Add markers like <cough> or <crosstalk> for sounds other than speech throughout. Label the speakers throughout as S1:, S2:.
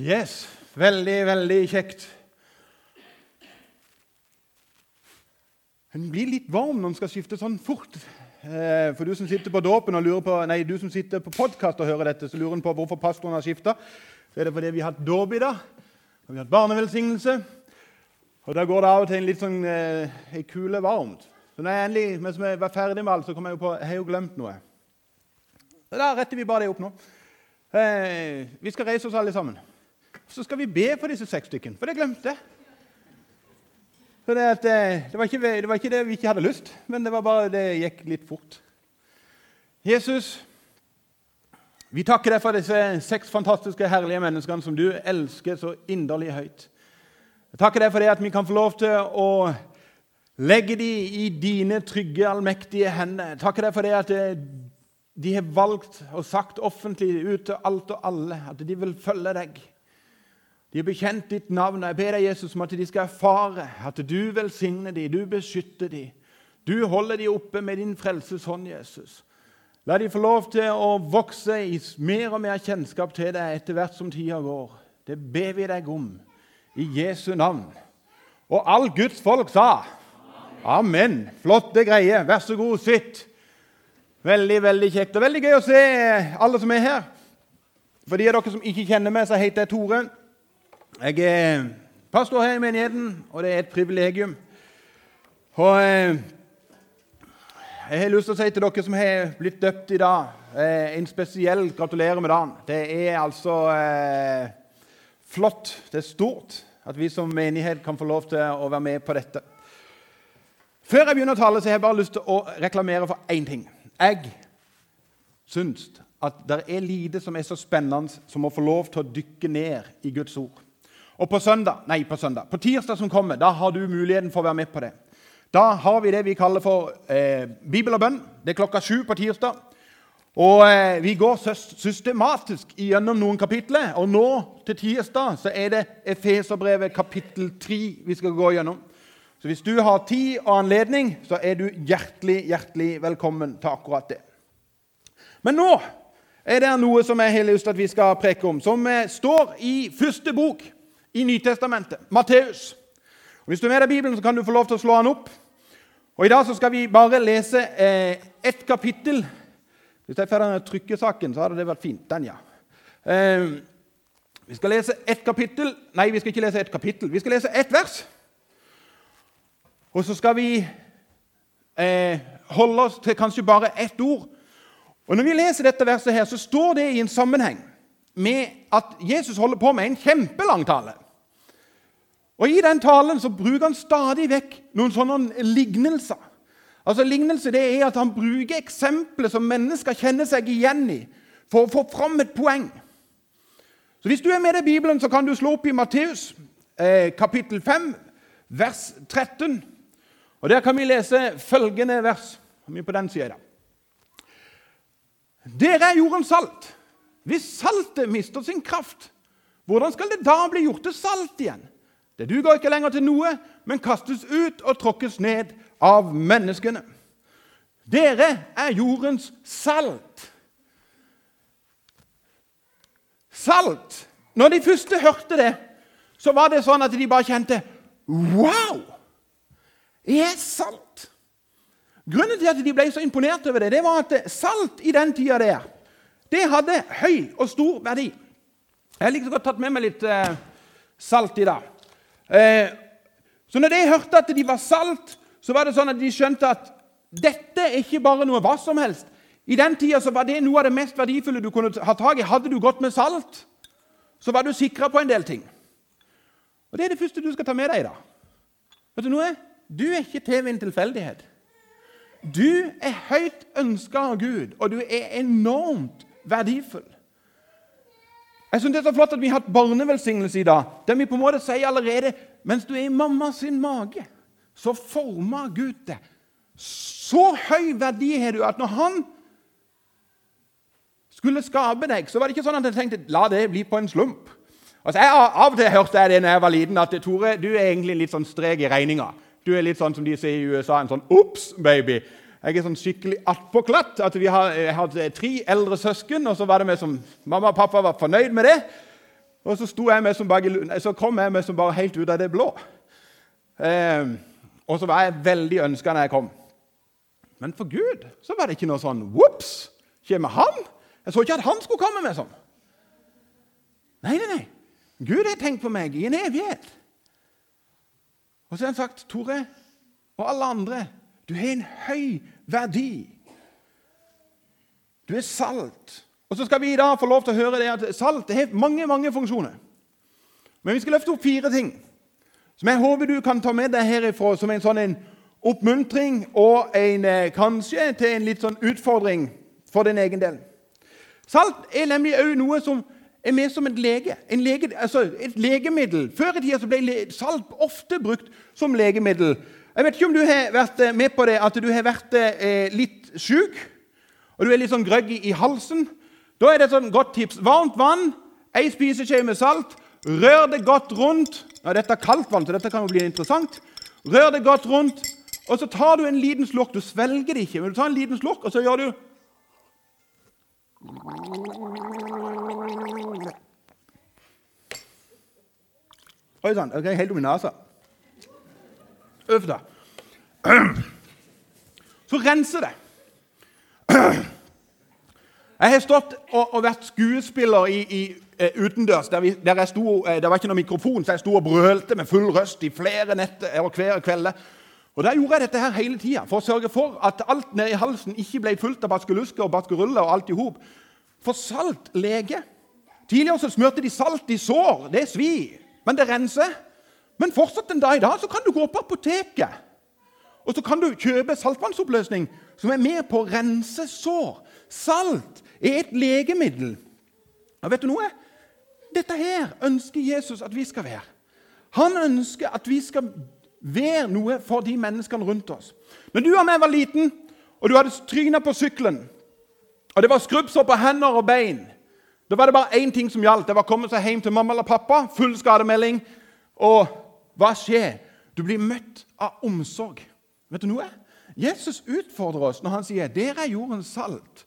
S1: Yes. Veldig, veldig kjekt. Hun blir litt varm når hun skal skifte sånn fort. Eh, For du som sitter på dåpen og lurer på, nei, du som sitter på podkast og hører dette, så lurer hun på hvorfor pastoren har skifta. Så er det fordi vi har hatt dåp i dag. Og vi har hatt barnevelsignelse. Og da går det av og til en litt sånn eh, ei kule varmt. Så når jeg endelig, mens vi var ferdig med alt, så kom jeg jo på jeg har jo glemt noe. Så Da retter vi bare det opp nå. Eh, vi skal reise oss alle sammen. Så skal vi be for disse seks stykken, for det glemte jeg. Det, at, eh, det, var ikke, det var ikke det vi ikke hadde lyst, men det var bare det gikk litt fort. Jesus, vi takker deg for disse seks fantastiske, herlige menneskene som du elsker så inderlig høyt. Jeg takker deg for det at vi kan få lov til å legge dem i dine trygge, allmektige hender. Jeg takker deg for det at eh, de har valgt og sagt offentlig ut til alt og alle at de vil følge deg. De har bekjent ditt navn. Jeg ber deg, Jesus, om at de skal erfare at du velsigner dem, du beskytter dem. Du holder dem oppe med din frelseshånd, Jesus. La de få lov til å vokse i mer og mer kjennskap til deg etter hvert som tida går. Det ber vi deg om i Jesu navn. Og all Guds folk sa Amen. Flotte greier. Vær så god, sitt. Veldig veldig kjekt og veldig gøy å se alle som er her. For de av dere som ikke kjenner meg, så heter jeg Tore. Jeg er pastor her i menigheten, og det er et privilegium. Og eh, Jeg har lyst til å si til dere som har blitt døpt i dag, eh, en spesiell gratulerer med dagen. Det er altså eh, flott, det er stort, at vi som menighet kan få lov til å være med på dette. Før jeg begynner å tale, så har jeg bare lyst til å reklamere for én ting. Jeg syns at det er lite som er så spennende som å få lov til å dykke ned i Guds ord. Og på søndag, nei, på søndag, på tirsdag som kommer, da har du muligheten for å være med på det. Da har vi det vi kaller for eh, bibel og bønn. Det er klokka sju på tirsdag. Og eh, Vi går systematisk gjennom noen kapitler. Og nå til tirsdag så er det Efeserbrevet kapittel 3 vi skal gå gjennom. Så hvis du har tid og anledning, så er du hjertelig, hjertelig velkommen til akkurat det. Men nå er det noe som jeg har lyst til at vi skal preke om, som eh, står i første bok i Nytestamentet, Matteus. Hvis du er med deg Bibelen, så kan du få lov til å slå den opp. Og I dag så skal vi bare lese eh, ett kapittel. Hvis jeg får den trykkesaken, så hadde det vært fint. Den, ja. Eh, vi skal lese ett kapittel Nei, vi skal ikke lese ett kapittel. Vi skal lese ett vers. Og så skal vi eh, holde oss til kanskje bare ett ord. Og Når vi leser dette verset, her, så står det i en sammenheng med at Jesus holder på med en kjempelang tale. Og I den talen så bruker han stadig vekk noen sånne lignelser. Altså Lignelse det er at han bruker eksempler som mennesker kjenner seg igjen i, for å få fram et poeng. Så Hvis du er med i Bibelen, så kan du slå opp i Matteus eh, kapittel 5, vers 13. Og Der kan vi lese følgende vers. Vi på den siden. Dere er jordens salt. Hvis saltet mister sin kraft, hvordan skal det da bli gjort til salt igjen? Det duger ikke lenger til noe, men kastes ut og tråkkes ned av menneskene. Dere er jordens salt. Salt. Når de første hørte det, så var det sånn at de bare kjente Wow! Jeg er salt. Grunnen til at de ble så imponert over det, det var at salt i den tida der, det hadde høy og stor verdi. Jeg har like godt tatt med meg litt eh, salt i dag. Eh, så når de hørte at de var salt, så var det sånn at de skjønte at dette er ikke bare noe hva som helst. I den tida var det noe av det mest verdifulle du kunne ha tak i. Hadde du gått med salt, så var du sikra på en del ting. Og Det er det første du skal ta med deg i dag. Vet du noe? Du er ikke til ved en tilfeldighet. Du er høyt ønska av Gud, og du er enormt verdifull. Jeg synes Det er så flott at vi har hatt barnevelsignelse i dag, der vi på en måte sier allerede mens du er i mamma sin mage, så former Gud deg. Så høy verdi har du at når han skulle skape deg, så var det ikke sånn at jeg tenkte la det bli på en slump. Altså, jeg, av og til hørte jeg det når jeg var liten, at Tore, du er egentlig litt sånn strek i regninga. Du er litt sånn som de sier i USA, en sånn 'ops, baby'. Jeg er sånn skikkelig attpåklatt. at Vi har, jeg hadde tre eldre søsken, og så var det meg som mamma og pappa var fornøyd med det. Og så, jeg bak så kom jeg med som bare helt ut av det blå. Eh, og så var jeg veldig ønska når jeg kom. Men for Gud så var det ikke noe sånn Ops! Kommer han? Jeg så ikke at han skulle komme med sånn. Nei, nei, nei. Gud har tenkt på meg i en evighet. Og så har han sagt, Tore og alle andre, du har en høy verdi. Du er salt. Og så skal vi i dag få lov til å høre det at salt har mange mange funksjoner. Men vi skal løfte opp fire ting som jeg håper du kan ta med deg herifra som en sånn en oppmuntring og en, eh, kanskje til en litt sånn utfordring for din egen del. Salt er nemlig òg noe som er med som et lege. En lege altså et legemiddel. Før i tida ble salt ofte brukt som legemiddel. Jeg vet ikke om du har vært eh, med på det at du har vært eh, litt sjuk, og du er litt sånn grøggy i halsen. Da er det et sånn godt tips. Varmt vann, ei spiseskje med salt. Rør det godt rundt. Ja, dette er kaldt vann, så dette kan jo bli interessant. Rør det godt rundt, og så tar du en liten slurk. Du svelger det ikke, men du tar en liten slurk, og så gjør du Oi sann, jeg helt om i nesa. Uff deg. Så renser det. Jeg har stått og, og vært skuespiller i, i, eh, utendørs. Der, vi, der jeg sto, eh, det var ikke noen mikrofon, så jeg sto og brølte med full røst i flere netter og hver kveld. Og Der gjorde jeg dette her hele tida for å sørge for at alt nedi halsen ikke ble fullt av baskelusker og baskeruller. og alt i. For salt lege. Tidligere så smurte de salt i sår. Det svir, men det renser. Men fortsatt en dag i dag så kan du gå på apoteket og så kan du kjøpe saltvannsoppløsning som er med på å rense sår. Salt er et legemiddel. Ja, vet du noe? Dette her ønsker Jesus at vi skal være. Han ønsker at vi skal være noe for de menneskene rundt oss. Når du og jeg var liten, og du hadde tryna på sykkelen, og det var skrubbsår på hender og bein, da var det bare én ting som gjaldt. Det var å komme seg hjem til mamma eller pappa, full skademelding. Og hva skjer? Du blir møtt av omsorg. Vet du noe? Jesus utfordrer oss når han sier 'Dere er jordens salt',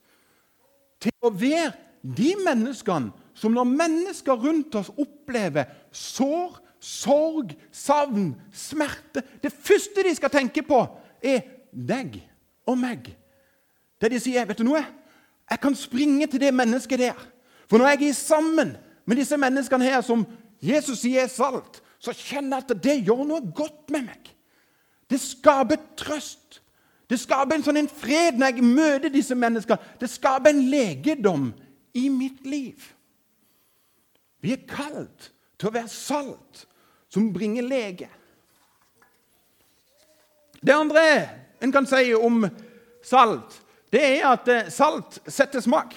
S1: til å være de menneskene som når mennesker rundt oss opplever sår, sorg, savn, smerte Det første de skal tenke på, er deg og meg. Der de sier 'Vet du noe? Jeg kan springe til det mennesket der.' For når jeg er sammen med disse menneskene her som Jesus sier er salt, så kjenner jeg at det gjør noe godt med meg. Det skaper trøst. Det skaper en sånn en fred når jeg møter disse menneskene. Det skaper en legedom i mitt liv. Vi er kalt til å være salt som bringer lege. Det andre en kan si om salt, det er at eh, salt setter smak.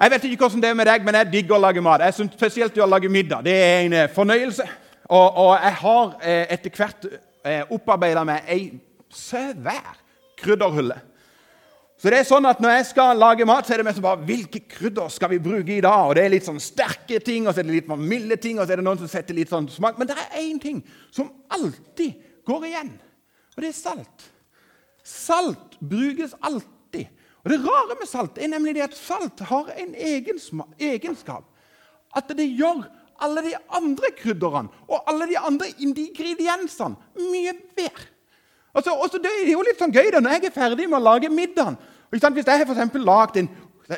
S1: Jeg vet ikke hvordan det er med deg, men jeg digger å lage mat. Jeg synes Spesielt å lage middag. Det er en eh, fornøyelse. Og, og jeg har eh, etter hvert eh, opparbeida meg ei svær krydderhylle. Så det er sånn at Når jeg skal lage mat, så er det mest bare hvilke krydder skal vi bruke i dag. Og Det er litt sånn sterke ting, og så er det litt milde ting, og så er det noen som setter litt sånn smak. Men det er én ting som alltid går igjen, og det er salt. Salt brukes alltid. Og Det rare med salt er nemlig det at salt har en egenskap. At det gjør alle de andre krydderne og alle de andre ingrediensene mye bedre. Altså, også det er jo litt sånn gøy da, når jeg er ferdig med å lage middagen. Hvis jeg har for lagd en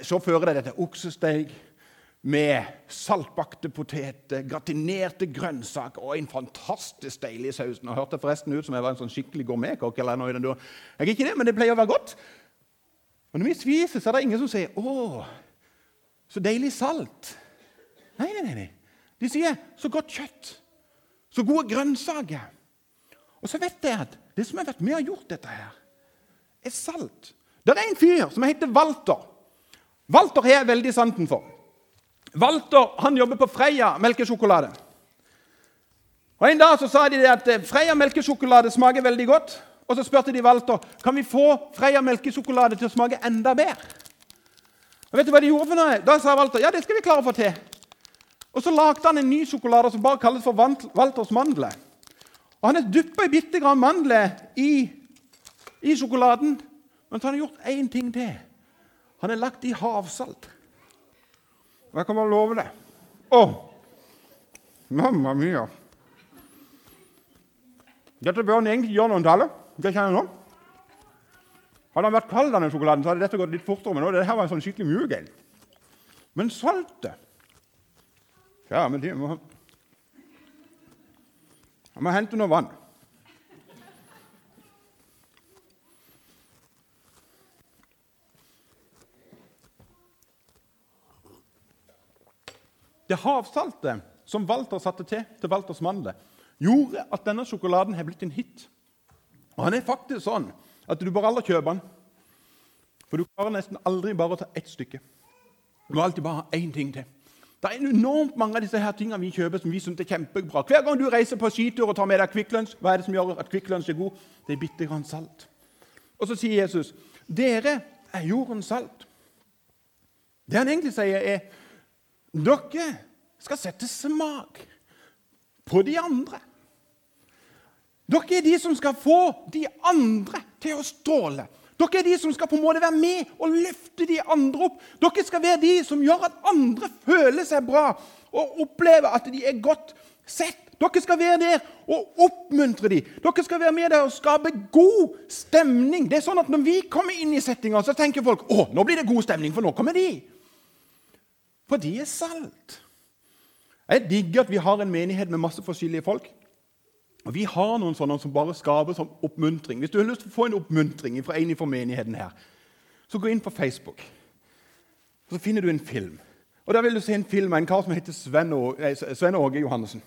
S1: Så fører det dette oksesteik med saltbakte poteter, gratinerte grønnsaker og en fantastisk deilig saus. Nå hørte jeg forresten ut som jeg var en sånn skikkelig gourmetkokk. eller noe i den duren. Jeg er ikke det, men det pleier å være godt. Og når vi spiser, så er det ingen som sier 'Å, så deilig salt'. Nei, nei, nei. nei. De sier 'så godt kjøtt', 'så gode grønnsaker'. Og så vet jeg at det som har vært med og gjort dette her, er salt. Det er en fyr som heter Walter. Walter har jeg veldig santen for. Walter han jobber på Freia melkesjokolade. Og En dag så sa de at eh, Freia melkesjokolade smaker veldig godt. Og Så spurte de Walter kan vi få Freia melkesjokolade til å smake enda bedre. Og vet du hva de gjorde for noe? Da sa Walter ja, det skal vi klare å få til. Og Så lagde han en ny sjokolade som bare kalles for Walt- Walters mandler. Og Han har dyppa bitte grann mandler i, i sjokoladen. Men så har han gjort én ting til. Han har lagt i havsalt. Og jeg kan bare love det. Å! Mamma mia. Dette bør han egentlig gjøre noen taler. Det kjenner jeg nå. Hadde han vært kald, denne sjokoladen, så hadde dette gått litt fortere. Men nå, det her var en sånn skikkelig mjuk en. Men saltet Ja, men de må Jeg må hente noe vann. Det havsaltet som Walter satte til til Walters mandler, gjorde at denne sjokoladen har blitt en hit. Og han er faktisk sånn at du bør aldri kjøpe den. For du klarer nesten aldri bare å ta ett stykke. Du må alltid bare ha én ting til. Det er enormt mange av disse her tingene vi kjøper som vi syns er kjempebra. Hver gang du reiser på skitur og tar med deg Kvikk Lunsj, hva er det som gjør at Kvikk Lunsj er god? Det er bitte grann salt. Og så sier Jesus, 'Dere er jordens salt'. Det han egentlig sier, er dere skal sette smak på de andre. Dere er de som skal få de andre til å stråle. Dere er de som skal på en måte være med og løfte de andre opp. Dere skal være de som gjør at andre føler seg bra og opplever at de er godt sett. Dere skal være der og oppmuntre dem. Dere skal være med der og skape god stemning. Det er sånn at Når vi kommer inn i settinga, så tenker folk å, nå blir det god stemning, for nå kommer de. For de er salt. Jeg digger at vi har en menighet med masse forskjellige folk. Og Vi har noen sånne som bare skaper som oppmuntring. Hvis du har lyst til å få en oppmuntring fra en fra menigheten her, så gå inn på Facebook. Så finner du en film. Og Der vil du se en film av en kar som heter Sven Åge Johannessen.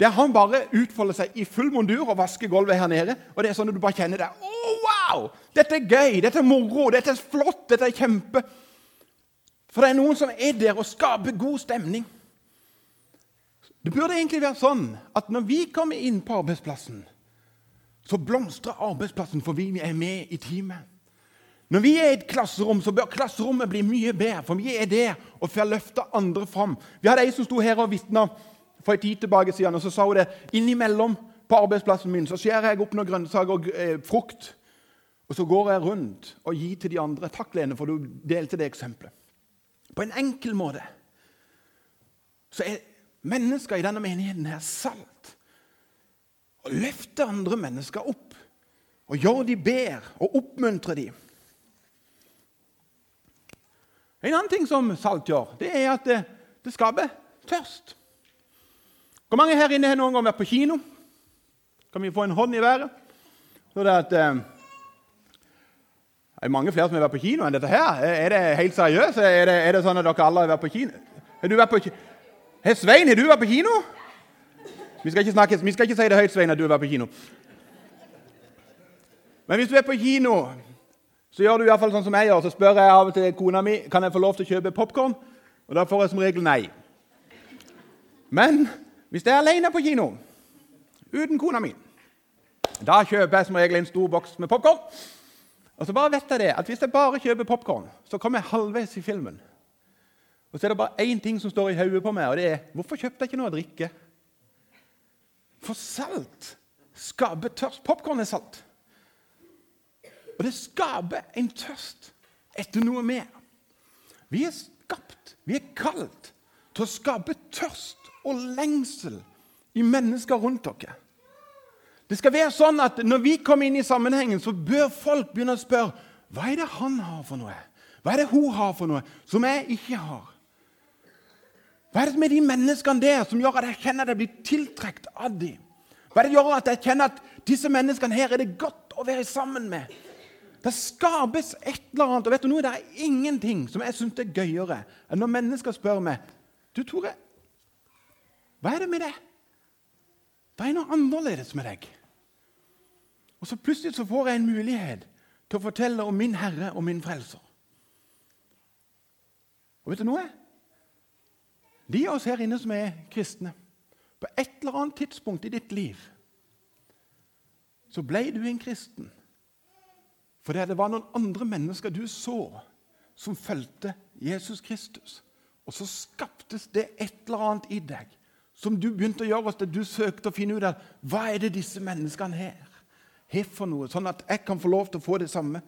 S1: Der han bare utfolder seg i full mundur og vasker gulvet her nede. Og det er sånn at du bare kjenner det. Oh, wow! Dette er gøy, dette er moro, dette er flott, dette er kjempe. For det er noen som er der og skaper god stemning. Det burde egentlig være sånn at når vi kommer inn på arbeidsplassen, så blomstrer arbeidsplassen for vi er med i teamet. Når vi er i et klasserom, så bør klasserommet bli mye bedre, for vi er der og får løfte andre fram. Vi hadde ei som sto her og vitna for en tid tilbake siden, og så sa hun det innimellom på arbeidsplassen min så skjærer jeg opp noen grønnsaker og eh, frukt. Og så går jeg rundt og gir til de andre. Takk, Lene, for du delte det eksempelet. På en enkel måte så er mennesker i denne menigheten er salt. Og løfte andre mennesker opp og gjøre de bedre og oppmuntre de. En annen ting som salt gjør, det er at det, det skaper tørst. Hvor mange her inne har noen gang vært på kino? Kan vi få en hånd i været? Så det at, eh, er mange flere som har vært på kino enn dette her? Er det helt seriøst? Er det, er det sånn at dere alle har vært på kino? Har du vært på kino? Hey, Svein, har du vært på kino? Vi skal, ikke snakke, vi skal ikke si det høyt, Svein, at du har vært på kino. Men hvis du er på kino, så gjør du i fall sånn som jeg gjør. Så spør jeg av og til kona mi kan jeg få lov til å kjøpe popkorn. Og da får jeg som regel nei. Men hvis jeg er alene på kino, uten kona mi, da kjøper jeg som regel en stor boks med popkorn. Og så bare vet jeg det, at Hvis jeg bare kjøper popkorn, så kommer jeg halvveis i filmen. Og så er det bare én ting som står i hodet på meg, og det er hvorfor kjøpte jeg ikke noe å drikke? For salt skaper tørst. Popkorn er salt. Og det skaper en tørst etter noe mer. Vi er skapt, vi er kalt til å skape tørst og lengsel i mennesker rundt dere. Det skal være sånn at Når vi kommer inn i sammenhengen, så bør folk begynne å spørre hva er det han har for noe. Hva er det hun har for noe som jeg ikke har? Hva er det med de menneskene der som gjør at jeg kjenner at jeg blir tiltrukket av dem? Hva er det gjør at jeg kjenner at disse menneskene her er det godt å være sammen med? Det skapes et eller annet. og vet du noe, Det er ingenting som jeg syns er gøyere enn når mennesker spør meg Du, Tore, hva er det med det? Det er noe annerledes med deg. Og så plutselig så får jeg en mulighet til å fortelle om min Herre og min Frelser. Og vet du noe? De av oss her inne som er kristne, på et eller annet tidspunkt i ditt liv så ble du en kristen fordi det var noen andre mennesker du så, som fulgte Jesus Kristus. Og så skaptes det et eller annet i deg som du begynte å gjøre at du søkte å finne ut av hva er det disse menneskene her har for noe, sånn at jeg kan få lov til å få det samme.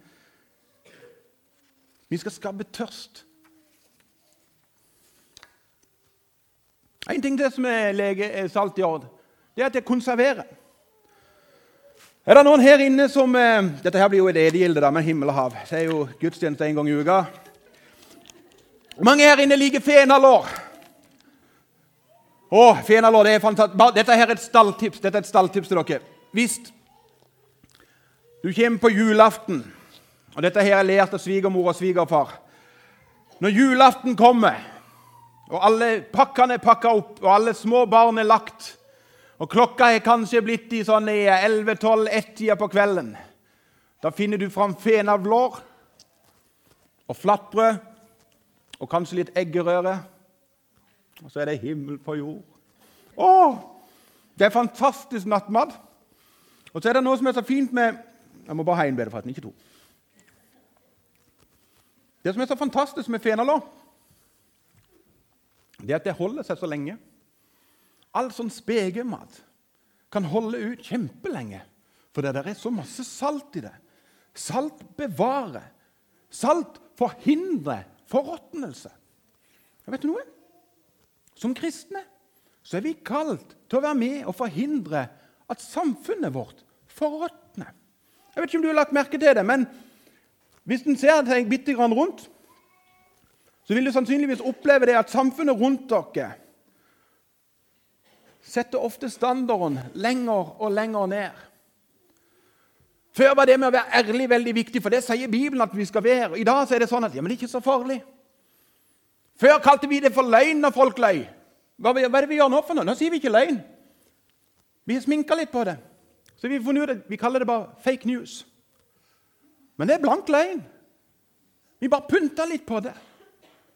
S1: Vi skal skape tørst En ting til som er salt i ord, det er at det konserverer. Er det noen her inne som eh, Dette her blir jo et edegilde med himmel og hav. Det er jo gudstjeneste en gang i uka. Mange her inne liker fenalår. Å, fenalår, det er fantastisk. Dette her er et stalltips. Dette er et stalltips til dere. Hvis du kommer på julaften, og dette her er lært av svigermor og svigerfar Når julaften kommer, og alle pakkene er pakka opp, og alle små barn er lagt og klokka er kanskje blitt i sånn 11-12-1-tida på kvelden. Da finner du fram fenavlår og flatbrød og kanskje litt eggerøre. Og så er det himmel på jord. Å! Det er fantastisk nattmat. Og så er det noe som er så fint med Jeg må bare ha én bedre, forresten, ikke to. Det som er så fantastisk med fenalår, det er at det holder seg så lenge. All sånn spegemat kan holde ut kjempelenge. For det der er så masse salt i det. Salt bevarer. Salt forhindrer forråtnelse. Vet du noe? Som kristne så er vi kalt til å være med og forhindre at samfunnet vårt forråtner. Jeg vet ikke om du har lagt merke til det, men hvis en ser deg bitte grann rundt, så vil du sannsynligvis oppleve det at samfunnet rundt dere setter ofte standarden lenger og lenger ned. Før var det med å være ærlig veldig viktig, for det sier Bibelen at vi skal være. I dag er det sånn at ja, men det er ikke så farlig. Før kalte vi det for løgn når folk løy. Hva, hva, er det vi gjør nå for noe? Nå sier vi ikke løgn. Vi har sminka litt på det. Så vi, ut, vi kaller det bare fake news. Men det er blank løgn. Vi bare pynta litt på det.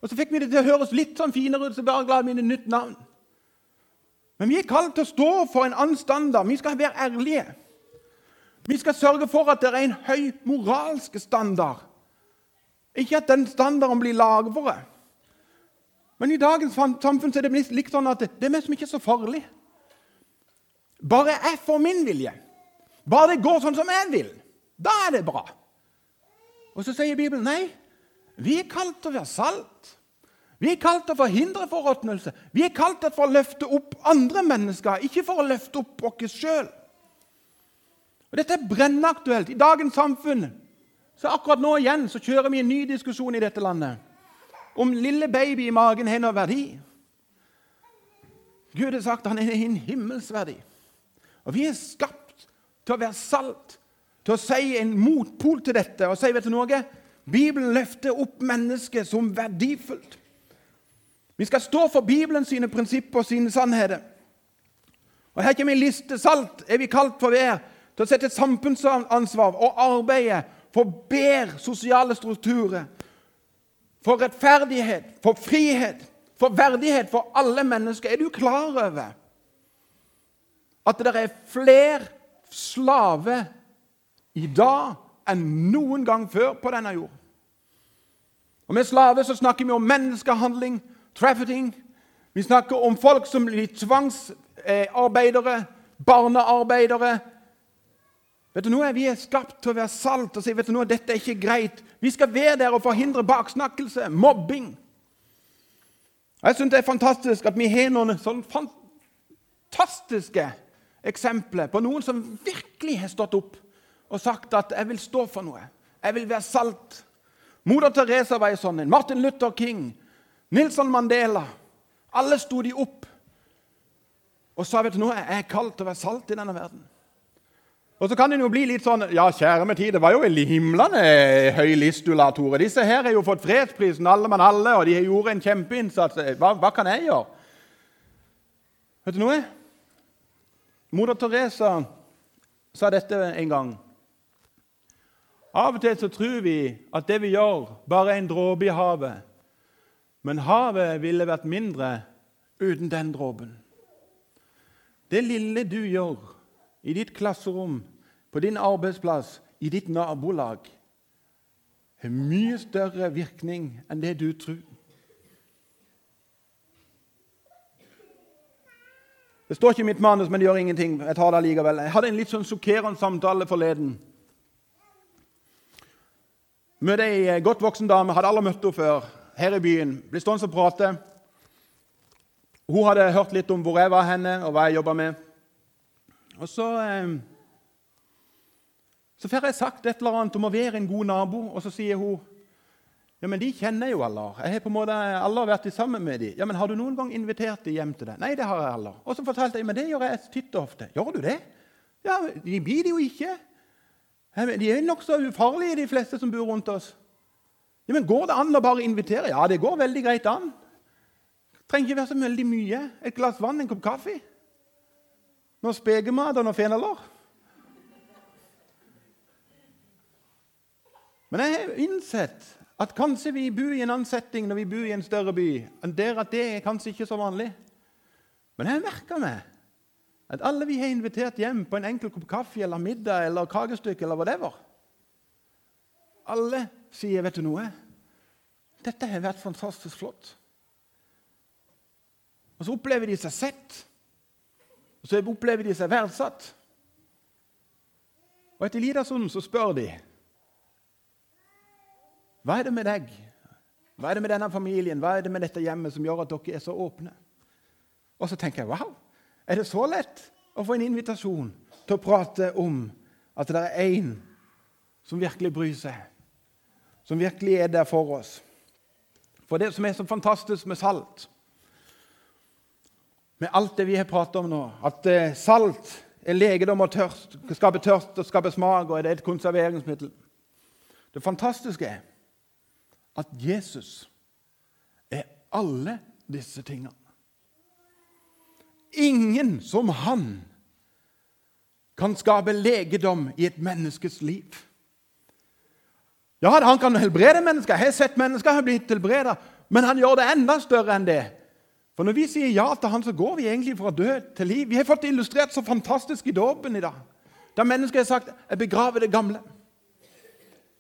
S1: Og så fikk vi det til å høres litt sånn finere ut, så bare glad vi nytt navn. Men vi er kalt til å stå for en annen standard. Vi skal være ærlige. Vi skal sørge for at det er en høy moralsk standard. Ikke at den standarden blir lavere. Men i dagens samfunn er det litt sånn at det er mest ikke er så farlig. Bare jeg får min vilje, bare det går sånn som jeg vil, da er det bra. Og så sier Bibelen nei, vi er kalt til å være salt. Vi er kalt til å forhindre forråtnelse. Vi er kalt til å løfte opp andre mennesker, ikke for å løfte opp oss sjøl. Dette er brennaktuelt i dagens samfunn. Så akkurat nå igjen så kjører vi en ny diskusjon i dette landet om lille baby i magen har noe verdi. Gud har sagt at han er en himmelsverdi. Og vi er skapt til å være salt, til å si en motpol til dette. Og si, vet du noe? Bibelen løfter opp mennesket som verdifullt. Vi skal stå for Bibelen sine prinsipper og sine sannheter. Og Her kommer en liste. Salt er vi kalt for hver til å sette samfunnsansvar og arbeide for bedre sosiale strukturer, for rettferdighet, for frihet, for verdighet for alle mennesker. Er du klar over at det er flere slaver i dag enn noen gang før på denne jord? Og Med slaver så snakker vi om menneskehandling, trafficking. Vi snakker om folk som blir tvangsarbeidere, barnearbeidere. Vet du noe? Vi er skapt til å være salt og si vet du noe? dette er ikke greit. Vi skal være der og forhindre baksnakkelse, mobbing. Jeg syns det er fantastisk at vi har noen sånn fantastiske eksempler på noen som virkelig har stått opp og sagt at 'jeg vil stå for noe'. Jeg vil være salt. Moder Teresa var en sånn Martin Luther King. Nilsson Mandela. Alle sto de opp og sa vet du jeg er kalt til å være salt i denne verden. Og så kan det jo bli litt sånn Ja, kjære med tid, det var jo en himlende høy liste du la, Tore. Disse her har jo fått fredsprisen, alle mann alle, og de har gjort en kjempeinnsats. Hva, hva kan jeg gjøre? Vet du noe? Moder Teresa sa dette en gang. Av og til så tror vi at det vi gjør, bare er en dråpe i havet. Men havet ville vært mindre uten den dråpen. Det lille du gjør i ditt klasserom, på din arbeidsplass, i ditt nabolag, har mye større virkning enn det du tror. Det står ikke i mitt manus, men det gjør ingenting. Jeg tar det likevel. Jeg hadde en litt sånn sjokkerende samtale forleden. Møtte ei godt voksen dame. Hadde aldri møtt henne før her i byen. Blir stående og prate. Hun hadde hørt litt om hvor jeg var henne, og hva jeg jobba med. Og så, eh, så får jeg sagt et eller annet om å være en god nabo, og så sier hun ja, men de kjenner jo alle. Jeg har på en måte alle vært sammen med dem. Ja, men har du noen gang invitert dem hjem til deg? Nei, det har jeg alle. Og så fortalte jeg men det gjør jeg titt og ofte. Gjør du det? Ja, De blir det jo ikke. De er nokså ufarlige, de fleste som bor rundt oss. Ja, men Går det an å bare invitere? Ja, det går veldig greit an. Trenger ikke være så veldig mye. Et glass vann, en kopp kaffe. Noe spekemat og noe fenalår. Men jeg har innsett at kanskje vi bor i en annen setting når vi bor i en større by. Der at det er kanskje ikke så vanlig. Men jeg merker meg at alle vi har invitert hjem på en enkel kopp kaffe eller middag eller kakestykke eller whatever Alle sier 'Vet du noe? Dette har vært fantastisk flott.' Og så opplever de seg sett, og så opplever de seg verdsatt. Og etter stund så spør de hva er det med deg? Hva er det med denne familien Hva er det med dette hjemmet som gjør at dere er så åpne? Og så tenker jeg wow, er det så lett å få en invitasjon til å prate om at det er én som virkelig bryr seg, som virkelig er der for oss? For det som er så fantastisk med salt, med alt det vi har pratet om nå, at eh, salt er legedom og tørst, skaper tørst og skaper smak, og det er et konserveringsmiddel. Det fantastiske er at Jesus er alle disse tingene. Ingen som han kan skape legedom i et menneskes liv. Ja, Han kan helbrede mennesker. Jeg har sett mennesker har blitt helbredet, men han gjør det enda større enn det. For Når vi sier ja til han, så går vi egentlig fra død til liv. Vi har fått det illustrert så fantastisk i dåpen i dag. Der mennesker har sagt 'jeg begraver det gamle'.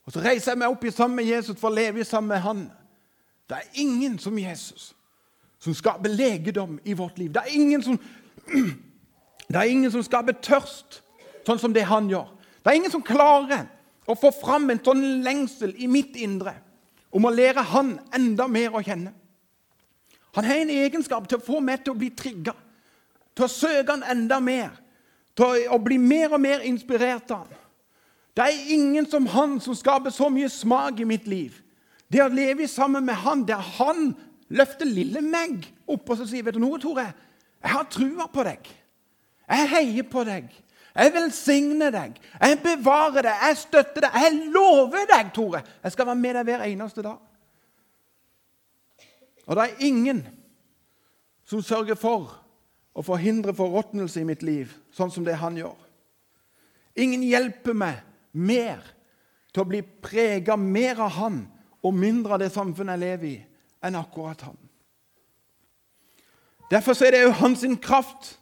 S1: Og Så reiser jeg meg opp i sammen med Jesus for å leve sammen med han. Det er ingen som Jesus som skaper legedom i vårt liv. Det er ingen som, <clears throat> det er ingen som skaper tørst sånn som det han gjør. Det er ingen som klarer å få fram en sånn lengsel i mitt indre om å lære han enda mer å kjenne. Han har en egenskap til å få meg til å bli trigga, til å søke han enda mer, til å bli mer og mer inspirert av han. Det er ingen som han som skaper så mye smak i mitt liv. Det å leve sammen med han, der han løfter lille meg opp og sier vet du noe, Tore, jeg har trua på deg. Jeg heier på deg. Jeg velsigner deg. Jeg bevarer deg. Jeg støtter deg. Jeg lover deg, Tore. Jeg skal være med deg hver eneste dag. Og det er ingen som sørger for å forhindre forråtnelse i mitt liv, sånn som det han gjør. Ingen hjelper meg mer til å bli prega mer av han og mindre av det samfunnet jeg lever i, enn akkurat han. Derfor er det jo hans kraft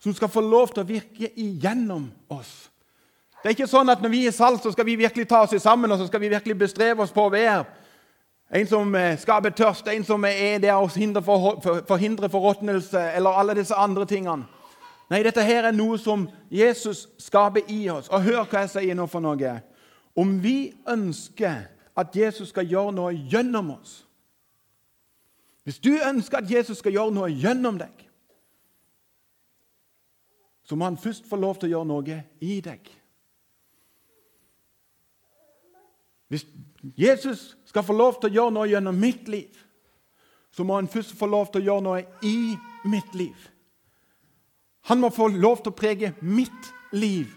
S1: som skal få lov til å virke igjennom oss. Det er ikke sånn at når vi er salt, så skal vi virkelig ta oss sammen og så skal vi virkelig bestreve oss på å være en som eh, skaper tørst, en som er der og forhindrer forråtnelse, eller alle disse andre tingene. Nei, dette her er noe som Jesus skaper i oss. Og hør hva jeg sier nå for noe. Om vi ønsker at Jesus skal gjøre noe gjennom oss Hvis du ønsker at Jesus skal gjøre noe gjennom deg, så må han først få lov til å gjøre noe i deg. Hvis Jesus skal få lov til å gjøre noe gjennom mitt liv, så må han først få lov til å gjøre noe i mitt liv. Han må få lov til å prege mitt liv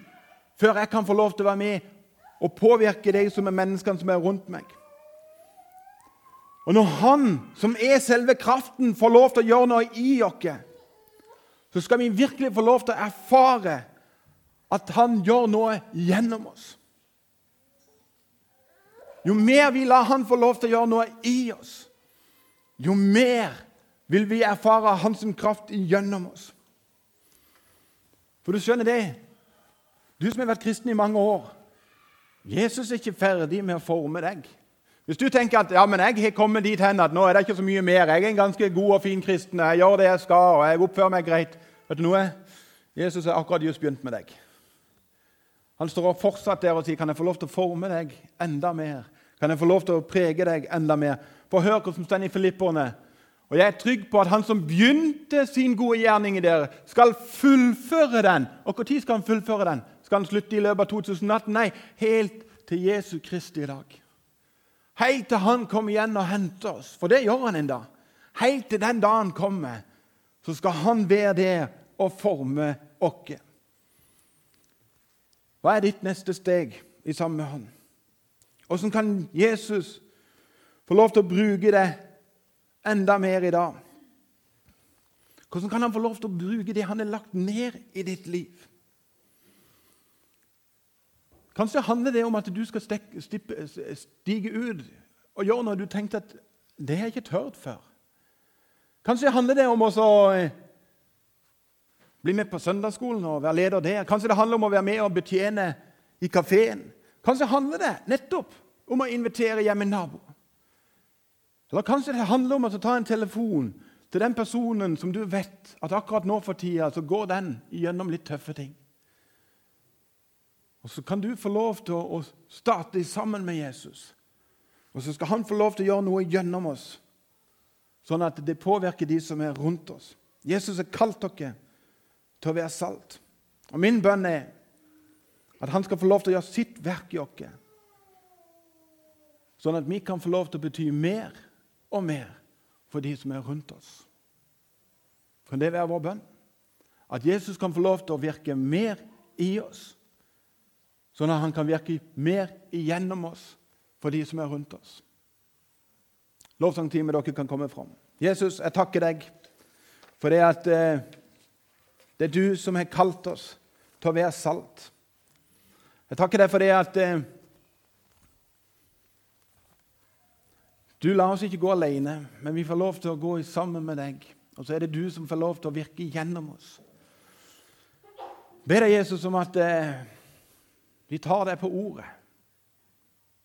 S1: før jeg kan få lov til å være med og påvirke de som er menneskene som er rundt meg. Og når Han, som er selve kraften, får lov til å gjøre noe i oss, så skal vi virkelig få lov til å erfare at Han gjør noe gjennom oss. Jo mer vi lar Han få lov til å gjøre noe i oss, jo mer vil vi erfare Hans kraft gjennom oss. For du skjønner det, du som har vært kristen i mange år Jesus er ikke ferdig med å forme deg. Hvis du tenker at ja, men jeg har kommet dit hen at nå er det ikke så mye mer, jeg er en ganske god og fin kristen, jeg gjør det jeg skal, og jeg oppfører meg greit Vet du noe? Jesus har akkurat just begynt med deg. Han står fortsatt der og sier, 'Kan jeg få lov til å forme deg enda mer?' Kan jeg få lov til å prege deg enda mer? For hør hva som står i Filipperne. Og jeg er trygg på at han som begynte sin gode gjerning i dere, skal fullføre den. Og når skal han fullføre den? Skal han slutte i løpet av 2018? Nei, helt til Jesu Kristi dag. Helt til han kommer igjen og henter oss. For det gjør han en dag. Helt til den dagen kommer, så skal han være der og forme oss. Hva er ditt neste steg i samme hånd? Hvordan kan Jesus få lov til å bruke det enda mer i dag? Hvordan kan han få lov til å bruke det han har lagt ned i ditt liv? Kanskje handler det om at du skal stige ut og gjøre noe du tenkte at det har jeg ikke tørt før. Kanskje handler det om å eh, bli med på søndagsskolen og være leder der. Kanskje det handler om å være med og betjene i kafeen. Kanskje handler det nettopp om å invitere hjem en nabo. Eller kanskje det handler om å ta en telefon til den personen som du vet at akkurat nå for tida så går den gjennom litt tøffe ting. Og Så kan du få lov til å starte sammen med Jesus. Og så skal han få lov til å gjøre noe gjennom oss, sånn at det påvirker de som er rundt oss. Jesus har kalt dere til å være salt. Og Min bønn er at han skal få lov til å gjøre sitt verk i oss, sånn at vi kan få lov til å bety mer og mer for de som er rundt oss. Kan det være vår bønn? At Jesus kan få lov til å virke mer i oss, sånn at han kan virke mer igjennom oss for de som er rundt oss. Lovsangtime, dere kan komme fram. Jesus, jeg takker deg for det at eh, det er du som har kalt oss til å være salt. Jeg takker deg for det at eh, du lar oss ikke gå alene, men vi får lov til å gå sammen med deg. Og så er det du som får lov til å virke gjennom oss. Be deg, Jesus, om at eh, vi tar deg på ordet.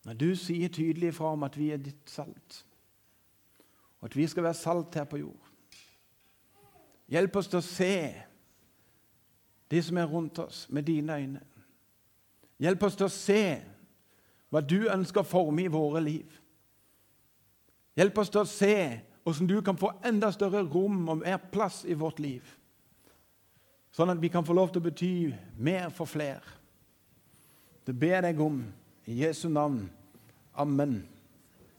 S1: Når du sier tydelig fra om at vi er ditt salt, og at vi skal være salt her på jord. Hjelp oss til å se de som er rundt oss, med dine øyne. Hjelp oss til å se hva du ønsker å forme i våre liv. Hjelp oss til å se hvordan du kan få enda større rom og mer plass i vårt liv. Sånn at vi kan få lov til å bety mer for flere. Det ber jeg om i Jesu navn. Amen.